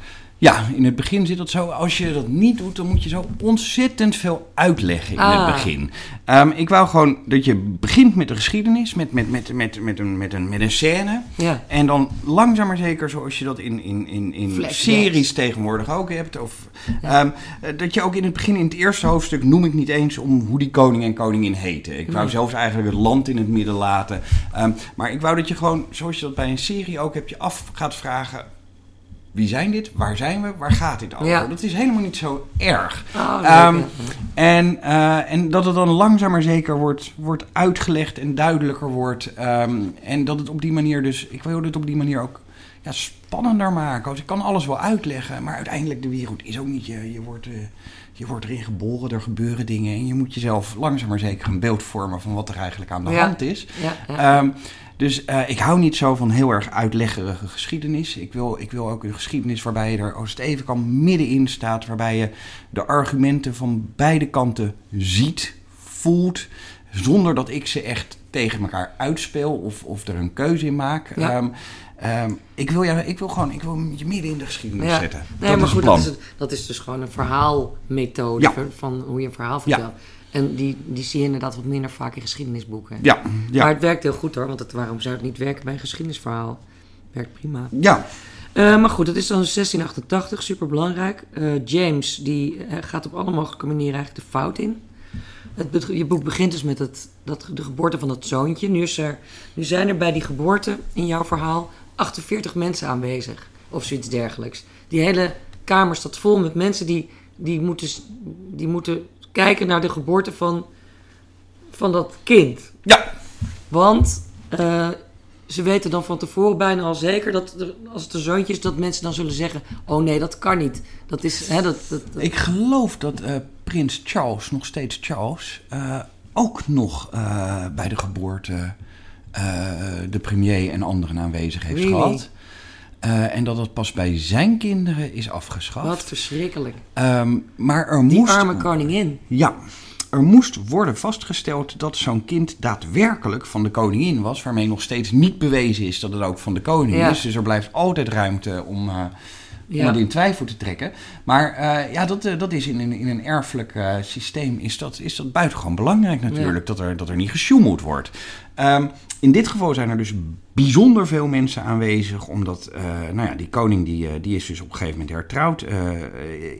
Ja, in het begin zit het zo. Als je dat niet doet, dan moet je zo ontzettend veel uitleggen in Ah. het begin. Ehm, ik wou gewoon dat je begint met de geschiedenis, met, met, met, met, met, een, met, een, met een scène. Ja. En dan langzaam maar zeker, zoals je dat in, in, in, in Flashbacks. series tegenwoordig ook hebt. Of, ehm, eh, dat je ook in het begin, in het eerste hoofdstuk, noem ik niet eens om hoe die koning en koningin heten. Ik wou zelfs eigenlijk het land in het midden laten. Ehm, maar ik wou dat je gewoon, zoals je dat bij een serie ook hebt, je af gaat vragen. Wie zijn dit? Waar zijn we? Waar gaat dit over? Ja. Dat is helemaal niet zo erg. Oh, Ehm, en, eh, en dat het dan langzaam maar zeker wordt, wordt uitgelegd en duidelijker wordt. Ehm, en dat het op die manier dus... Ik wil het op die manier ook ja, spannender maken. Dus ik kan alles wel uitleggen, maar uiteindelijk de wereld is ook niet... Je, je, wordt, eh, je wordt erin geboren, er gebeuren dingen... en je moet jezelf langzaam maar zeker een beeld vormen van wat er eigenlijk aan de Ja. hand is. Ja, ja. Dus eh, ik hou niet zo van heel erg uitleggerige geschiedenis. Ik wil, ik wil ook een geschiedenis waarbij je er, als het even kan, middenin staat. Waarbij je de argumenten van beide kanten ziet, voelt. Zonder dat ik ze echt tegen elkaar uitspeel of, of er een keuze in maak. Ja. Ehm, ehm, ik, wil, ja, ik wil gewoon ik wil je midden in de geschiedenis Ja. zetten. Nee, dat maar is goed, plan. dat is, dat is dus gewoon een verhaalmethode Ja. van- hoe je een verhaal vertelt. En die, die zie je inderdaad wat minder vaak in geschiedenisboeken. Ja, ja. Maar het werkt heel goed hoor, want het, waarom zou het niet werken bij een geschiedenisverhaal? Werkt prima. ja. Eh, maar goed, het is dan 1688, super belangrijk. James die eh, gaat op alle mogelijke manieren eigenlijk de fout in. Het, je boek begint dus met het, dat, de geboorte van dat zoontje. Nu, is er, nu zijn er bij die geboorte in jouw verhaal 48 mensen aanwezig. Of zoiets dergelijks. Die hele kamer staat vol met mensen die, die, moeten, die moeten kijken naar de geboorte van, van dat kind. Ja. Want eh, ze weten dan van tevoren bijna al zeker dat er- als het een zoontje is, dat mensen dan zullen zeggen: Oh nee, dat kan niet. Dat is. Hè, dat, dat, dat- Ik geloof dat eh, prins Charles, nog steeds Charles, eh, ook nog bij de geboorte de premier en anderen aanwezig heeft Really? gehad. Eh, en dat dat pas bij zijn kinderen is afgeschaft. wat verschrikkelijk. Ehm, maar er Die moest, arme koningin. Ja, er moest worden vastgesteld dat zo'n kind daadwerkelijk van de koningin was. Waarmee nog steeds niet bewezen is dat het ook van de koning Ja. is. Dus er blijft altijd ruimte om, om Ja. in twijfel te trekken. Maar eh, ja, dat, dat is in een, in een erfelijk systeem is dat, is dat buitengewoon belangrijk natuurlijk. Dat, er, dat er niet gesjoemeld wordt. Ehm, in dit geval zijn er dus bijzonder veel mensen aanwezig. Omdat eh, nou ja, die koning die, eh, die is dus op een gegeven moment hertrouwd. Eh, eh,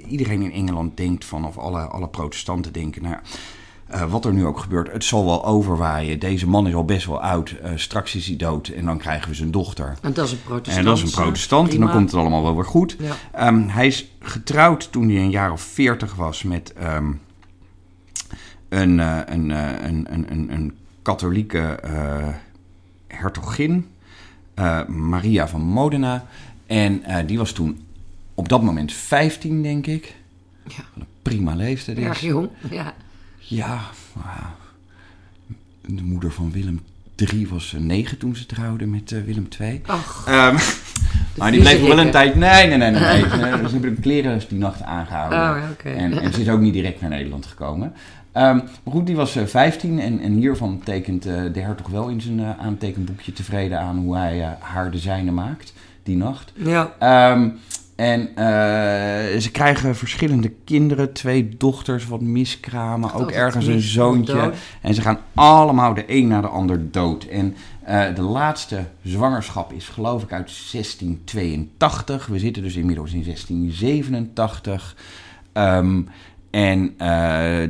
iedereen in Engeland denkt van, of alle, alle protestanten denken... Nou ja, eh, wat er nu ook gebeurt, het zal wel overwaaien. Deze man is al best wel oud. eh, straks is hij dood en dan krijgen we zijn dochter. En dat is een protestant. En dat is een protestant en dan komt het allemaal wel weer goed. Ja. Ehm, hij is getrouwd toen hij een jaar of veertig was met ehm, een, eh, een, eh, een, een, een, een katholieke eh, hertogin, eh, Maria van Modena. En eh, die was toen op dat moment 15, denk ik. Ja. Wat een prima leeftijd is. Erg jong. Ja. Ja, ja. de moeder van Willem III was negen toen ze trouwde met Willem II. Ach, Ehm, maar die bleef wel een tijd... Nee, nee, nee, nee. nee. Ze hebben de kleren die nacht aangehouden. Oh, ja, oké. en, en ze is ook niet direct naar Nederland gekomen. Ehm, maar goed, die was eh, 15 en, en hiervan tekent eh, de hertog wel in zijn eh, aantekenboekje tevreden aan hoe hij eh, haar de zijne maakt die nacht. ja. Ehm, en eh, ze krijgen verschillende kinderen, twee dochters, wat miskramen, ook ergens een zoontje. dood. En ze gaan allemaal de een na de ander dood. En eh, de laatste zwangerschap is geloof ik uit 1682. We zitten dus inmiddels in 1687. Ehm, en eh,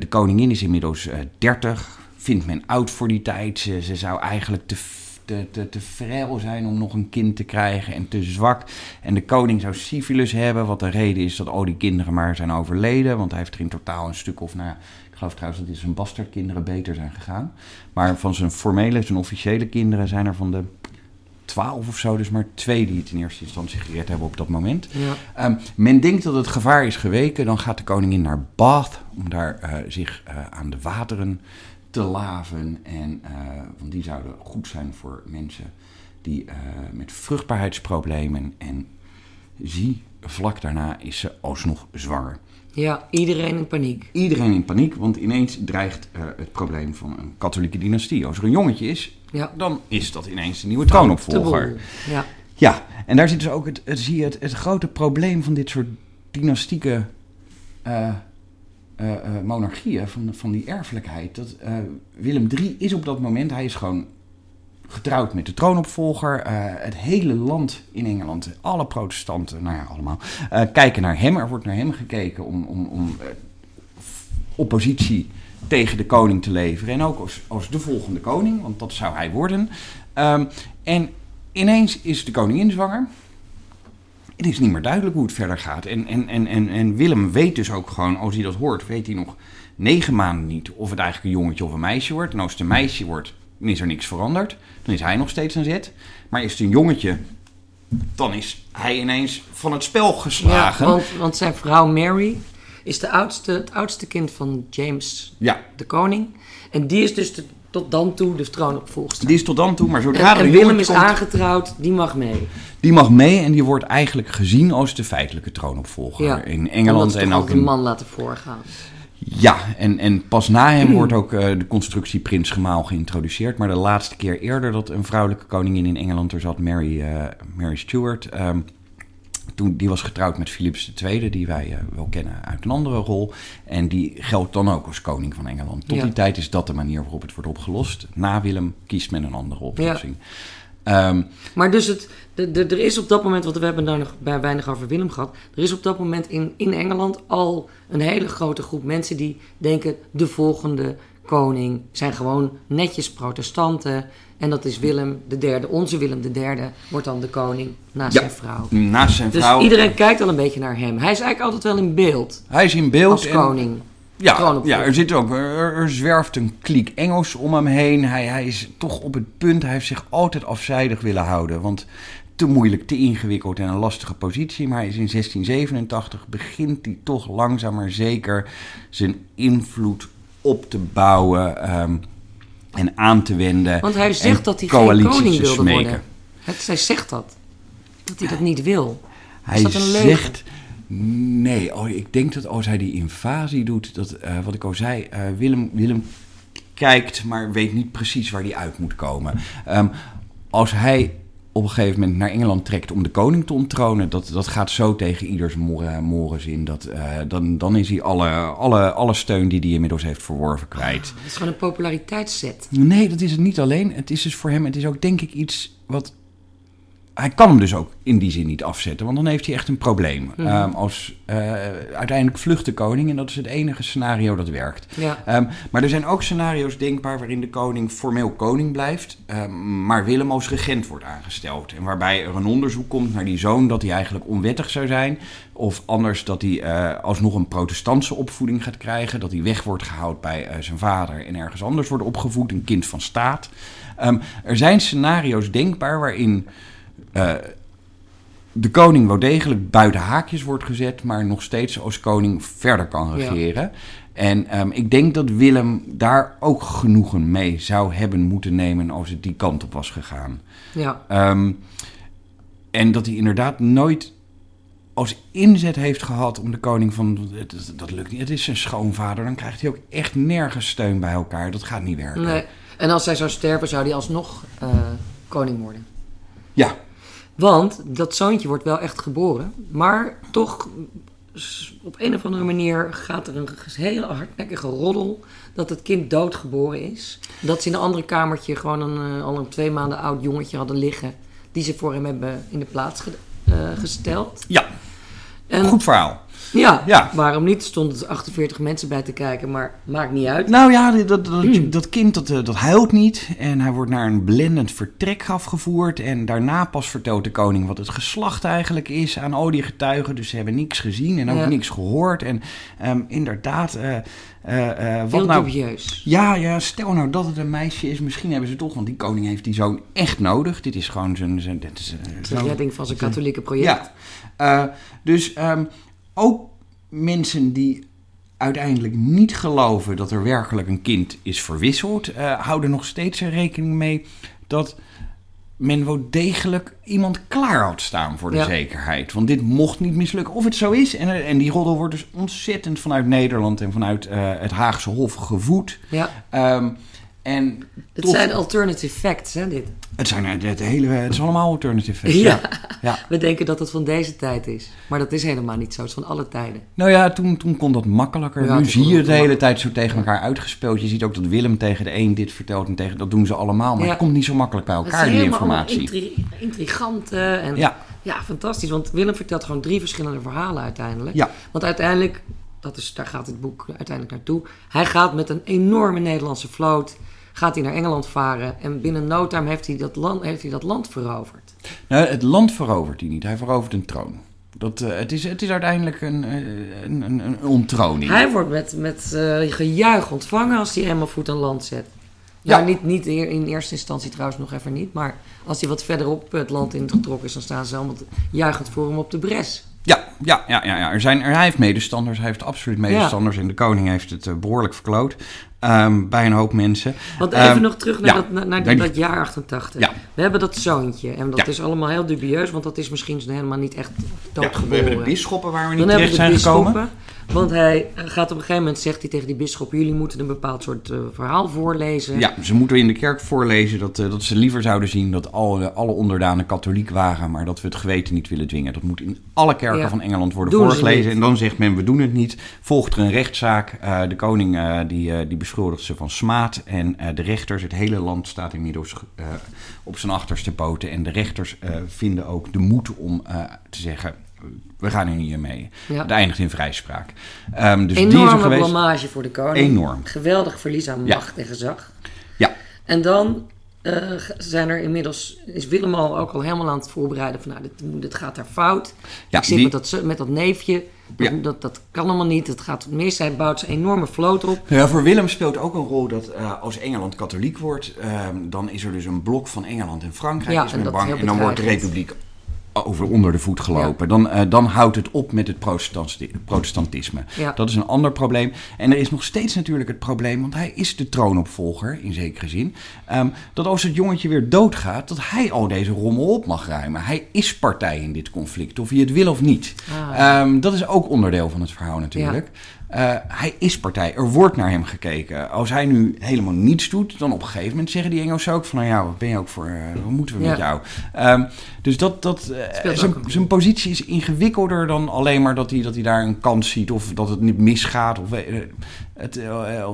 de koningin is inmiddels eh 30. Vindt men oud voor die tijd. Ze, zou eigenlijk te, te, te, te frail zijn om nog een kind te krijgen en te zwak. En de koning zou syfilis hebben. Wat de reden is dat al die kinderen maar zijn overleden. Want hij heeft er in totaal een stuk of... Nou, ik geloof trouwens dat zijn bastardkinderen beter zijn gegaan. Maar van zijn formele, zijn officiële kinderen zijn er van de twaalf of zo, dus maar twee die het in eerste instantie gered hebben op dat moment. Ja. Ehm, men denkt dat het gevaar is geweken, dan gaat de koningin naar Bath om daar eh, zich eh, aan de wateren te laven. En, eh, want die zouden goed zijn voor mensen die met vruchtbaarheidsproblemen. En zie, vlak daarna is ze alsnog zwanger. Ja, iedereen in paniek. Iedereen in paniek, want ineens dreigt eh, het probleem van een katholieke dynastie. Als er een jongetje is, Ja. dan is dat ineens de nieuwe troonopvolger. Ja. Ja, en daar zit dus ook het, het, zie je het, het grote probleem van dit soort dynastieke eh, eh, monarchieën, van, van die erfelijkheid. Dat, Willem III is op dat moment, hij is gewoon getrouwd met de troonopvolger. Eh, het hele land in Engeland, alle protestanten, nou ja, allemaal, eh, kijken naar hem. Er wordt naar hem gekeken om, om, om eh, oppositie tegen de koning te leveren. En ook als, als de volgende koning, want dat zou hij worden. Ehm, en ineens is de koningin zwanger. Het is niet meer duidelijk hoe het verder gaat. En, en, en, en, en Willem weet dus ook gewoon, als hij dat hoort, weet hij nog negen maanden niet of het eigenlijk een jongetje of een meisje wordt. En als het een meisje wordt, dan is er niks veranderd. Dan is hij nog steeds aan zet. Maar is het een jongetje, dan is hij ineens van het spel Ja, geslagen. want, want zijn vrouw Mary is de oudste, het oudste kind van James Ja, de koning. En die is dus de- tot dan toe de troonopvolgster. die is tot dan toe, maar En, zodra en een Willem is komt, aangetrouwd, die mag mee. die mag mee en die wordt eigenlijk gezien als de feitelijke troonopvolger Ja, in Engeland en ook een man laten voorgaan. Ja, en, en pas na hem wordt ook eh, de constructie prins-gemaal geïntroduceerd. Maar de laatste keer eerder dat een vrouwelijke koningin in Engeland er zat, Mary, eh, Mary Stuart. ehm, toen, die was getrouwd met Philips II, die wij eh, wel kennen uit een andere rol. En die geldt dan ook als koning van Engeland. Tot Ja. die tijd is dat de manier waarop het wordt opgelost. Na Willem kiest men een andere oplossing. Ehm, Maar dus het, de, de- er is op dat moment, want we hebben daar nog bij weinig over Willem gehad. Er is op dat moment in, in Engeland al een hele grote groep mensen die denken: de volgende koning zijn gewoon netjes protestanten. En dat is Willem de derde. Onze Willem de derde wordt dan de koning naast Ja. zijn vrouw. naast zijn Dus vrouw. iedereen kijkt al een beetje naar hem. Hij is eigenlijk altijd wel in beeld Hij is in beeld. als en- koning. Ja, ja er, zit ook, er, er zwerft een kliek Engels om hem heen. Hij, hij is toch op het punt, hij heeft zich altijd afzijdig willen houden. Want te moeilijk, te ingewikkeld en een lastige positie. Maar hij is in 1687, begint hij toch langzaam maar zeker zijn invloed op te bouwen ehm, en aan te wenden. Want hij zegt dat hij geen koning te wilde smeken. worden. Het, hij zegt dat. Dat hij dat niet wil. Hij dat een leugen? zegt. Nee, oh, ik denk dat als hij die invasie doet, dat, eh, wat ik al zei, eh, Willem, Willem kijkt, maar weet niet precies waar hij uit moet komen. Ehm, als hij op een gegeven moment naar Engeland trekt om de koning te onttronen, dat, dat gaat zo tegen ieders moren, morens in. Dat, eh, dan, dan is hij alle, alle, alle steun die hij inmiddels heeft verworven kwijt. Het is gewoon een populariteitszet. Nee, dat is het niet alleen. Het is dus voor hem, het is ook denk ik iets wat. Hij kan hem dus ook in die zin niet afzetten, want dan heeft hij echt een probleem. Mhm. Ehm, als uh, uiteindelijk vlucht de koning en dat is het enige scenario dat werkt. Ja. Um, maar er zijn ook scenario's denkbaar waarin de koning formeel koning blijft, um, maar Willem als regent wordt aangesteld. En waarbij er een onderzoek komt naar die zoon dat hij eigenlijk onwettig zou zijn, of anders dat hij uh, alsnog een protestantse opvoeding gaat krijgen, dat hij weg wordt gehaald bij uh, zijn vader en ergens anders wordt opgevoed, een kind van staat. Er zijn scenario's denkbaar waarin uh, de koning wel degelijk buiten haakjes wordt gezet, maar nog steeds als koning verder kan regeren. Ja. En um, ik denk dat Willem daar ook genoegen mee zou hebben moeten nemen als het die kant op was gegaan. Ja. Um, en dat hij inderdaad nooit als inzet heeft gehad om de koning van... Dat, dat lukt niet, het is zijn schoonvader. Dan krijgt hij ook echt nergens steun bij elkaar. Dat gaat niet werken. Nee. En als hij zou sterven, zou hij alsnog uh, koning worden. Ja. Want dat zoontje wordt wel echt geboren. Maar toch, op een of andere manier gaat er een hele hardnekkige roddel... dat het kind doodgeboren is. Dat ze in een andere kamertje gewoon een, uh, al een twee maanden oud jongetje hadden liggen... die ze voor hem hebben in de plaats ge, uh, gesteld. Ja, en, goed verhaal. Ja, Ja. waarom niet? Er stonden 48 mensen bij te kijken, maar maakt niet uit. Nou ja, dat, dat, dat, dat kind dat, eh, dat huilt niet. En hij wordt naar een blendend vertrek afgevoerd. En daarna pas vertelt de koning wat het geslacht eigenlijk is aan al die getuigen. Dus ze hebben niks gezien en ook Ja. niks gehoord. En ehm, inderdaad, eh, eh, eh, wat Heel nou... dubieus. Ja, ja, stel nou dat het een meisje is. Misschien hebben ze toch, want die koning heeft die zoon echt nodig. Dit is gewoon zijn... zijn dit is, De zo'n- redding van zijn katholieke project. ja. Dus ehm, ook mensen die uiteindelijk niet geloven dat er werkelijk een kind is verwisseld, eh, houden nog steeds er rekening mee dat men wel degelijk iemand klaar had staan voor de Ja. zekerheid. Want dit mocht niet mislukken. Of het zo is. En, en die roddel wordt dus ontzettend vanuit Nederland en vanuit eh, het Haagse Hof gevoed. Ja. Ehm, en Het zijn alternative facts, hè, dit. het, zijn, eh, het, hele, het is allemaal alternative facts. Ja. ja. We denken dat het van deze tijd is. Maar dat is helemaal niet zo. Het is van alle tijden. Nou ja, toen, toen kon dat makkelijker. Ja, nu zie je het de hele tijd zo tegen elkaar uitgespeeld. Je ziet ook dat Willem tegen de een dit vertelt en tegen dat doen ze allemaal. Maar het komt niet zo makkelijk bij elkaar, die informatie. intri- intrigant. eh, en Ja. ja, fantastisch. Want Willem vertelt gewoon drie verschillende verhalen uiteindelijk. Ja. Want uiteindelijk, dat is, daar gaat het boek uiteindelijk naartoe. Hij gaat met een enorme Nederlandse vloot. Gaat hij naar Engeland varen. En binnen no time heeft hij dat land, heeft hij dat land veroverd. Nou, het land verovert hij niet. Hij verovert een troon. Dat, eh, het, is, het is uiteindelijk een, eh, een, een, een onttroning. Hij wordt met, met eh, gejuich ontvangen als hij eenmaal voet aan land zet. Ja. Ja, niet, niet in eerste instantie trouwens nog even niet. Maar als hij wat verderop het land ingetrokken is, dan staan ze allemaal juichend voor hem op de bres. Ja, ja, ja, ja, ja. Er zijn, er, hij heeft medestanders. Hij heeft absoluut medestanders. En de koning heeft het eh, behoorlijk verkloot. Ehm, bij een hoop mensen. Want even Ehm, nog terug naar, ja. dat, naar, naar Nee, dat jaar 88. Ja. We hebben dat zoontje. En dat Ja. is allemaal heel dubieus, want dat is misschien helemaal niet echt doodgeboren. we hebben de bisschoppen waar we niet terecht zijn gekomen. Want hij gaat op een gegeven moment, zegt hij tegen die bisschop... jullie moeten een bepaald soort eh, verhaal voorlezen. Ja, ze moeten in de kerk voorlezen dat, eh, dat ze liever zouden zien dat alle, alle onderdanen katholiek waren, maar dat we het geweten niet willen dwingen. Dat moet in alle kerken Ja. van Engeland worden Doen voorgelezen. En dan zegt men, we doen het niet. Volgt er een rechtszaak. Eh, de koning die, die beschuldigt ze van smaad. En de rechters, het hele land staat inmiddels op zijn achterste poten. En de rechters vinden ook de moed om te zeggen, we gaan er niet mee. Ja. Het eindigt in vrijspraak. Ehm, dus die is er Enorme geweest. blamage voor de koning. Enorm. Geweldig verlies aan Ja. macht en gezag. Ja, En dan eh, zijn er inmiddels, is Willem al ook al helemaal aan het voorbereiden van nou, dit, dit gaat daar fout. Ja, ik zit die- met, dat, met dat neefje, dat, Ja. dat, dat kan allemaal niet, het gaat mis. Hij bouwt een enorme vloot op. Ja, voor Willem speelt ook een rol dat eh, als Engeland katholiek wordt, ehm, dan is er dus een blok van Engeland en Frankrijk. Ja, is en dat bang, en dan wordt de republiek over onder de voet gelopen. Dan, eh, dan houdt het op met het protestantisme. Ja. Dat is een ander probleem. En er is nog steeds natuurlijk het probleem, want hij is de troonopvolger in zekere zin. ehm, dat als het jongetje weer doodgaat, dat hij al deze rommel op mag ruimen. Hij is partij in dit conflict, of hij het wil of niet. Ah. Ehm, dat is ook onderdeel van het verhaal natuurlijk. Eh, hij is partij. Er wordt naar hem gekeken. Als hij nu helemaal niets doet, dan op een gegeven moment zeggen die Engelsen ook van... nou ja, wat ben je ook voor... eh, wat moeten we Ja. met jou? Ehm, dus dat, dat, eh, zijn, zijn positie is ingewikkelder dan alleen maar dat hij, dat hij daar een kans ziet... of dat het niet misgaat. Of, eh, het, eh, eh,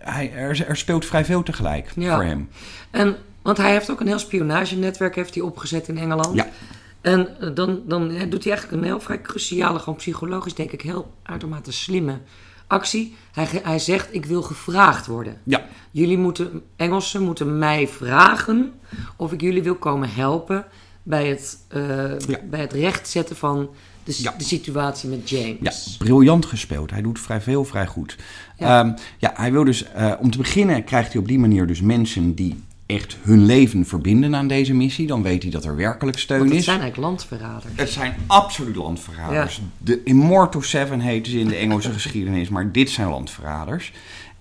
hij, er, er speelt vrij veel tegelijk Ja. voor hem. En, want hij heeft ook een heel spionagenetwerk heeft hij opgezet in Engeland. Ja. En eh, dan, dan ja, doet hij eigenlijk een heel vrij cruciale, gewoon psychologisch denk ik heel uitermate slimme actie. Hij, hij zegt, ik wil gevraagd worden. Ja, Jullie moeten, Engelsen moeten mij vragen of ik jullie wil komen helpen bij het, Ja. bij het rechtzetten van de, Ja. de situatie met Ja, James. briljant gespeeld. Hij doet vrij veel, vrij goed. Ja. Ja, ja hij wil dus, eh, om te beginnen krijgt hij op die manier dus mensen die echt hun leven verbinden aan deze missie. Dan weet hij dat er werkelijk steun Want het is. zijn eigenlijk landverraders. Het zijn absoluut landverraders. Ja. De Immortal Seven heten ze in de Engelse geschiedenis, maar dit zijn landverraders.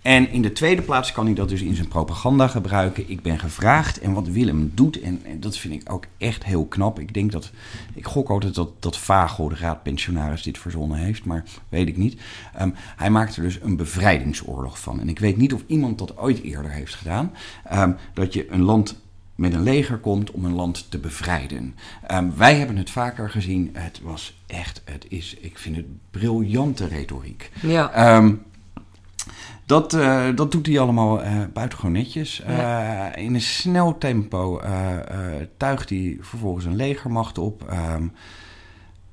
En in de tweede plaats kan hij dat dus in zijn propaganda gebruiken. Ik ben gevraagd en wat Willem doet, en, en dat vind ik ook echt heel knap. Ik denk dat, ik gok altijd dat, dat Vagel, de raadpensionaris, dit verzonnen heeft, maar weet ik niet. Ehm, hij maakt er dus een bevrijdingsoorlog van. En ik weet niet of iemand dat ooit eerder heeft gedaan. Ehm, dat je een land met een leger komt om een land te bevrijden. Ehm, wij hebben het vaker gezien. Het was echt, het is, ik vind het briljante retoriek. Ja. Dat, eh, dat doet hij allemaal eh buitengewoon netjes. Eh, in een snel tempo tuigt hij vervolgens een legermacht op. Ehm,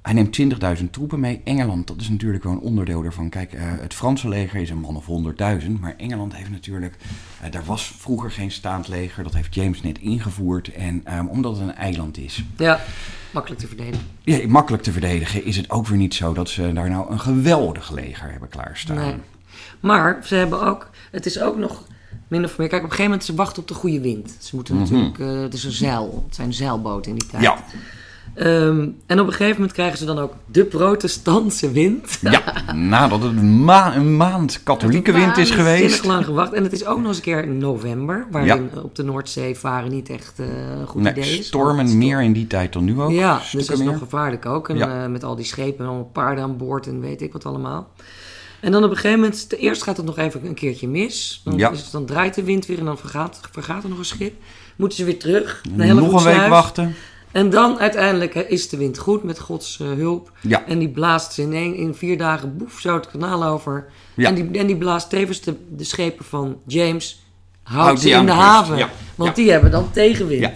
hij neemt 20.000 troepen mee. Engeland, dat is natuurlijk wel een onderdeel daarvan. Kijk, het Franse leger is een man of 100.000. Maar Engeland heeft natuurlijk... daar was vroeger geen staand leger. Dat heeft James net ingevoerd. En ehm, omdat het een eiland is... ja, makkelijk te verdedigen. Ja, makkelijk te verdedigen is het ook weer niet zo dat ze daar nou een geweldig leger hebben klaarstaan. Nee. Maar ze hebben ook, het is ook nog min of meer. Kijk, op een gegeven moment ze wachten op de goede wind. Ze moeten natuurlijk, eh, het is een zeil, het zijn zeilboten in die tijd. Mhm. Ja, Ehm, en op een gegeven moment krijgen ze dan ook de protestantse wind. ja, nadat het een, ma- een maand katholieke wind is geweest. Waanzinnig lang gewacht. En het is ook nog eens een keer in november, waarin op de Noordzee varen niet echt een goed Nee, idee is. stormen meer in die tijd dan nu ook. Ja, dus dat is meer. nog gevaarlijk ook. En Ja. eh, met al die schepen en allemaal paarden aan boord en weet ik wat allemaal. En dan op een gegeven moment, te- eerst gaat het nog even een keertje mis. Dan, Ja. is het, dan draait de wind weer en dan vergaat, vergaat er nog een schip. Moeten ze weer terug naar Nog een week wachten. En dan uiteindelijk hè, is de wind goed met Gods eh, hulp. Ja. En die blaast ze in, één, in vier dagen boef zo het kanaal over. Ja. En, die, en die blaast tevens de, de schepen van James, houdt Houdt ze in de haven. Ja. Want die hebben dan tegenwind.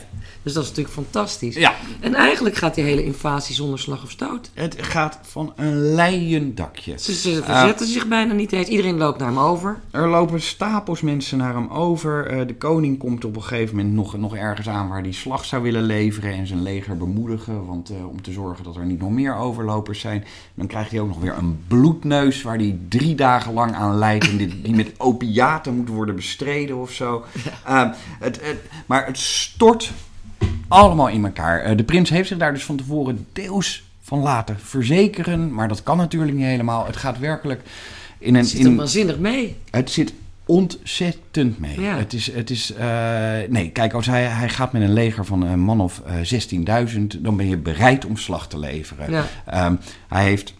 Dus dat is natuurlijk fantastisch. Ja. En eigenlijk gaat die hele invasie zonder slag of stoot. Het gaat van een leien dakje. Ze, ze verzetten Ah. zich bijna niet eens. Iedereen loopt naar hem over. Er lopen stapels mensen naar hem over. Eh, de koning komt op een gegeven moment nog, nog ergens aan waar hij slag zou willen leveren en zijn leger bemoedigen. Want eh, om te zorgen dat er niet nog meer overlopers zijn. Dan krijgt hij ook nog weer een bloedneus waar hij drie dagen lang aan lijdt. En die, die met opiaten moet worden bestreden of zo. Eh, het, het, maar het stort allemaal in elkaar. Eh, de prins heeft zich daar dus van tevoren deels van laten verzekeren. Maar dat kan natuurlijk niet helemaal. Het gaat werkelijk in een... Het zit er waanzinnig mee. het zit ontzettend mee. Ja. Het is, het is eh, nee, kijk, als hij, hij gaat met een leger van een man of eh 16.000, dan ben je bereid om slag te leveren. Ja. Ehm, hij heeft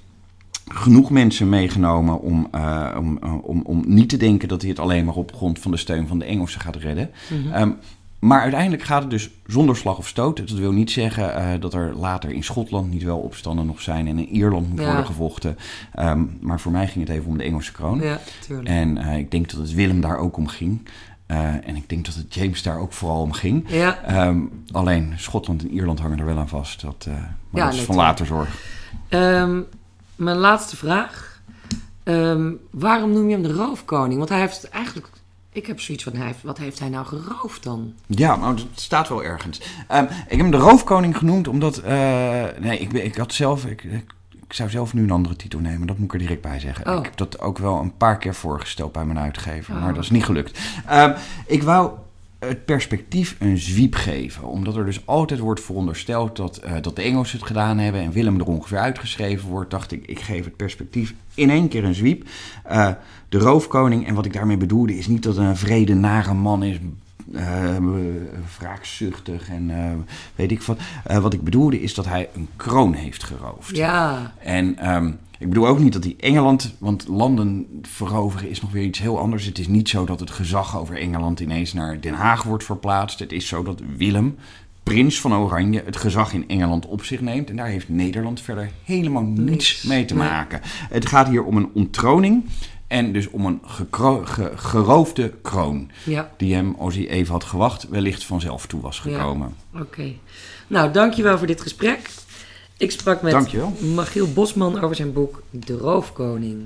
genoeg mensen meegenomen om, uh, om, om, om niet te denken dat hij het alleen maar op grond van de steun van de Engelsen gaat redden. Mhm. Ehm, maar uiteindelijk gaat het dus zonder slag of stoot. Dat wil niet zeggen uh, dat er later in Schotland niet wel opstanden nog zijn en in Ierland moet Ja. worden gevochten. Ehm, maar voor mij ging het even om de Engelse kroon. Ja, tuurlijk. En uh, ik denk dat het Willem daar ook om ging. Uh, en ik denk dat het James daar ook vooral om ging. Ja. Um, alleen Schotland en Ierland hangen er wel aan vast. Dat, maar Ja, dat is nee, van later zorg. Ehm, mijn laatste vraag. Ehm, waarom noem je hem de roofkoning? Want hij heeft eigenlijk... Ik heb zoiets van, hij wat heeft hij nou geroofd dan? Ja, nou, dat staat wel ergens. Um, ik heb hem de roofkoning genoemd omdat... Uh, nee, ik, ik had zelf... Ik, ik, ik, zou zelf nu een andere titel nemen, dat moet ik er direct bij zeggen. Oh. Ik heb dat ook wel een paar keer voorgesteld bij mijn uitgever, Oh. maar dat is niet gelukt. Um, ik wou het perspectief een zwiep geven. Omdat er dus altijd wordt verondersteld dat, uh, dat de Engelsen het gedaan hebben en Willem er ongeveer uitgeschreven wordt, dacht ik, ik geef het perspectief in één keer een zwiep. Uh, de roofkoning, en wat ik daarmee bedoelde, is niet dat een vrede, nare man is. Uh, wraakzuchtig en weet ik wat. Wat ik bedoelde is dat hij een kroon heeft geroofd. Ja. En um, ik bedoel ook niet dat hij Engeland, want landen veroveren is nog weer iets heel anders. Het is niet zo dat het gezag over Engeland ineens naar Den Haag wordt verplaatst. Het is zo dat Willem, prins van Oranje, het gezag in Engeland op zich neemt. En daar heeft Nederland verder helemaal niets mee te maken. Het gaat hier om een ontroning en dus om een gekro- ge- geroofde kroon. Ja, Die hem, als hij even had gewacht, wellicht vanzelf toe was Ja. gekomen. oké. Nou, dankjewel voor dit gesprek. Ik sprak met Dankjewel. Magiel Bosman over zijn boek De Roofkoning.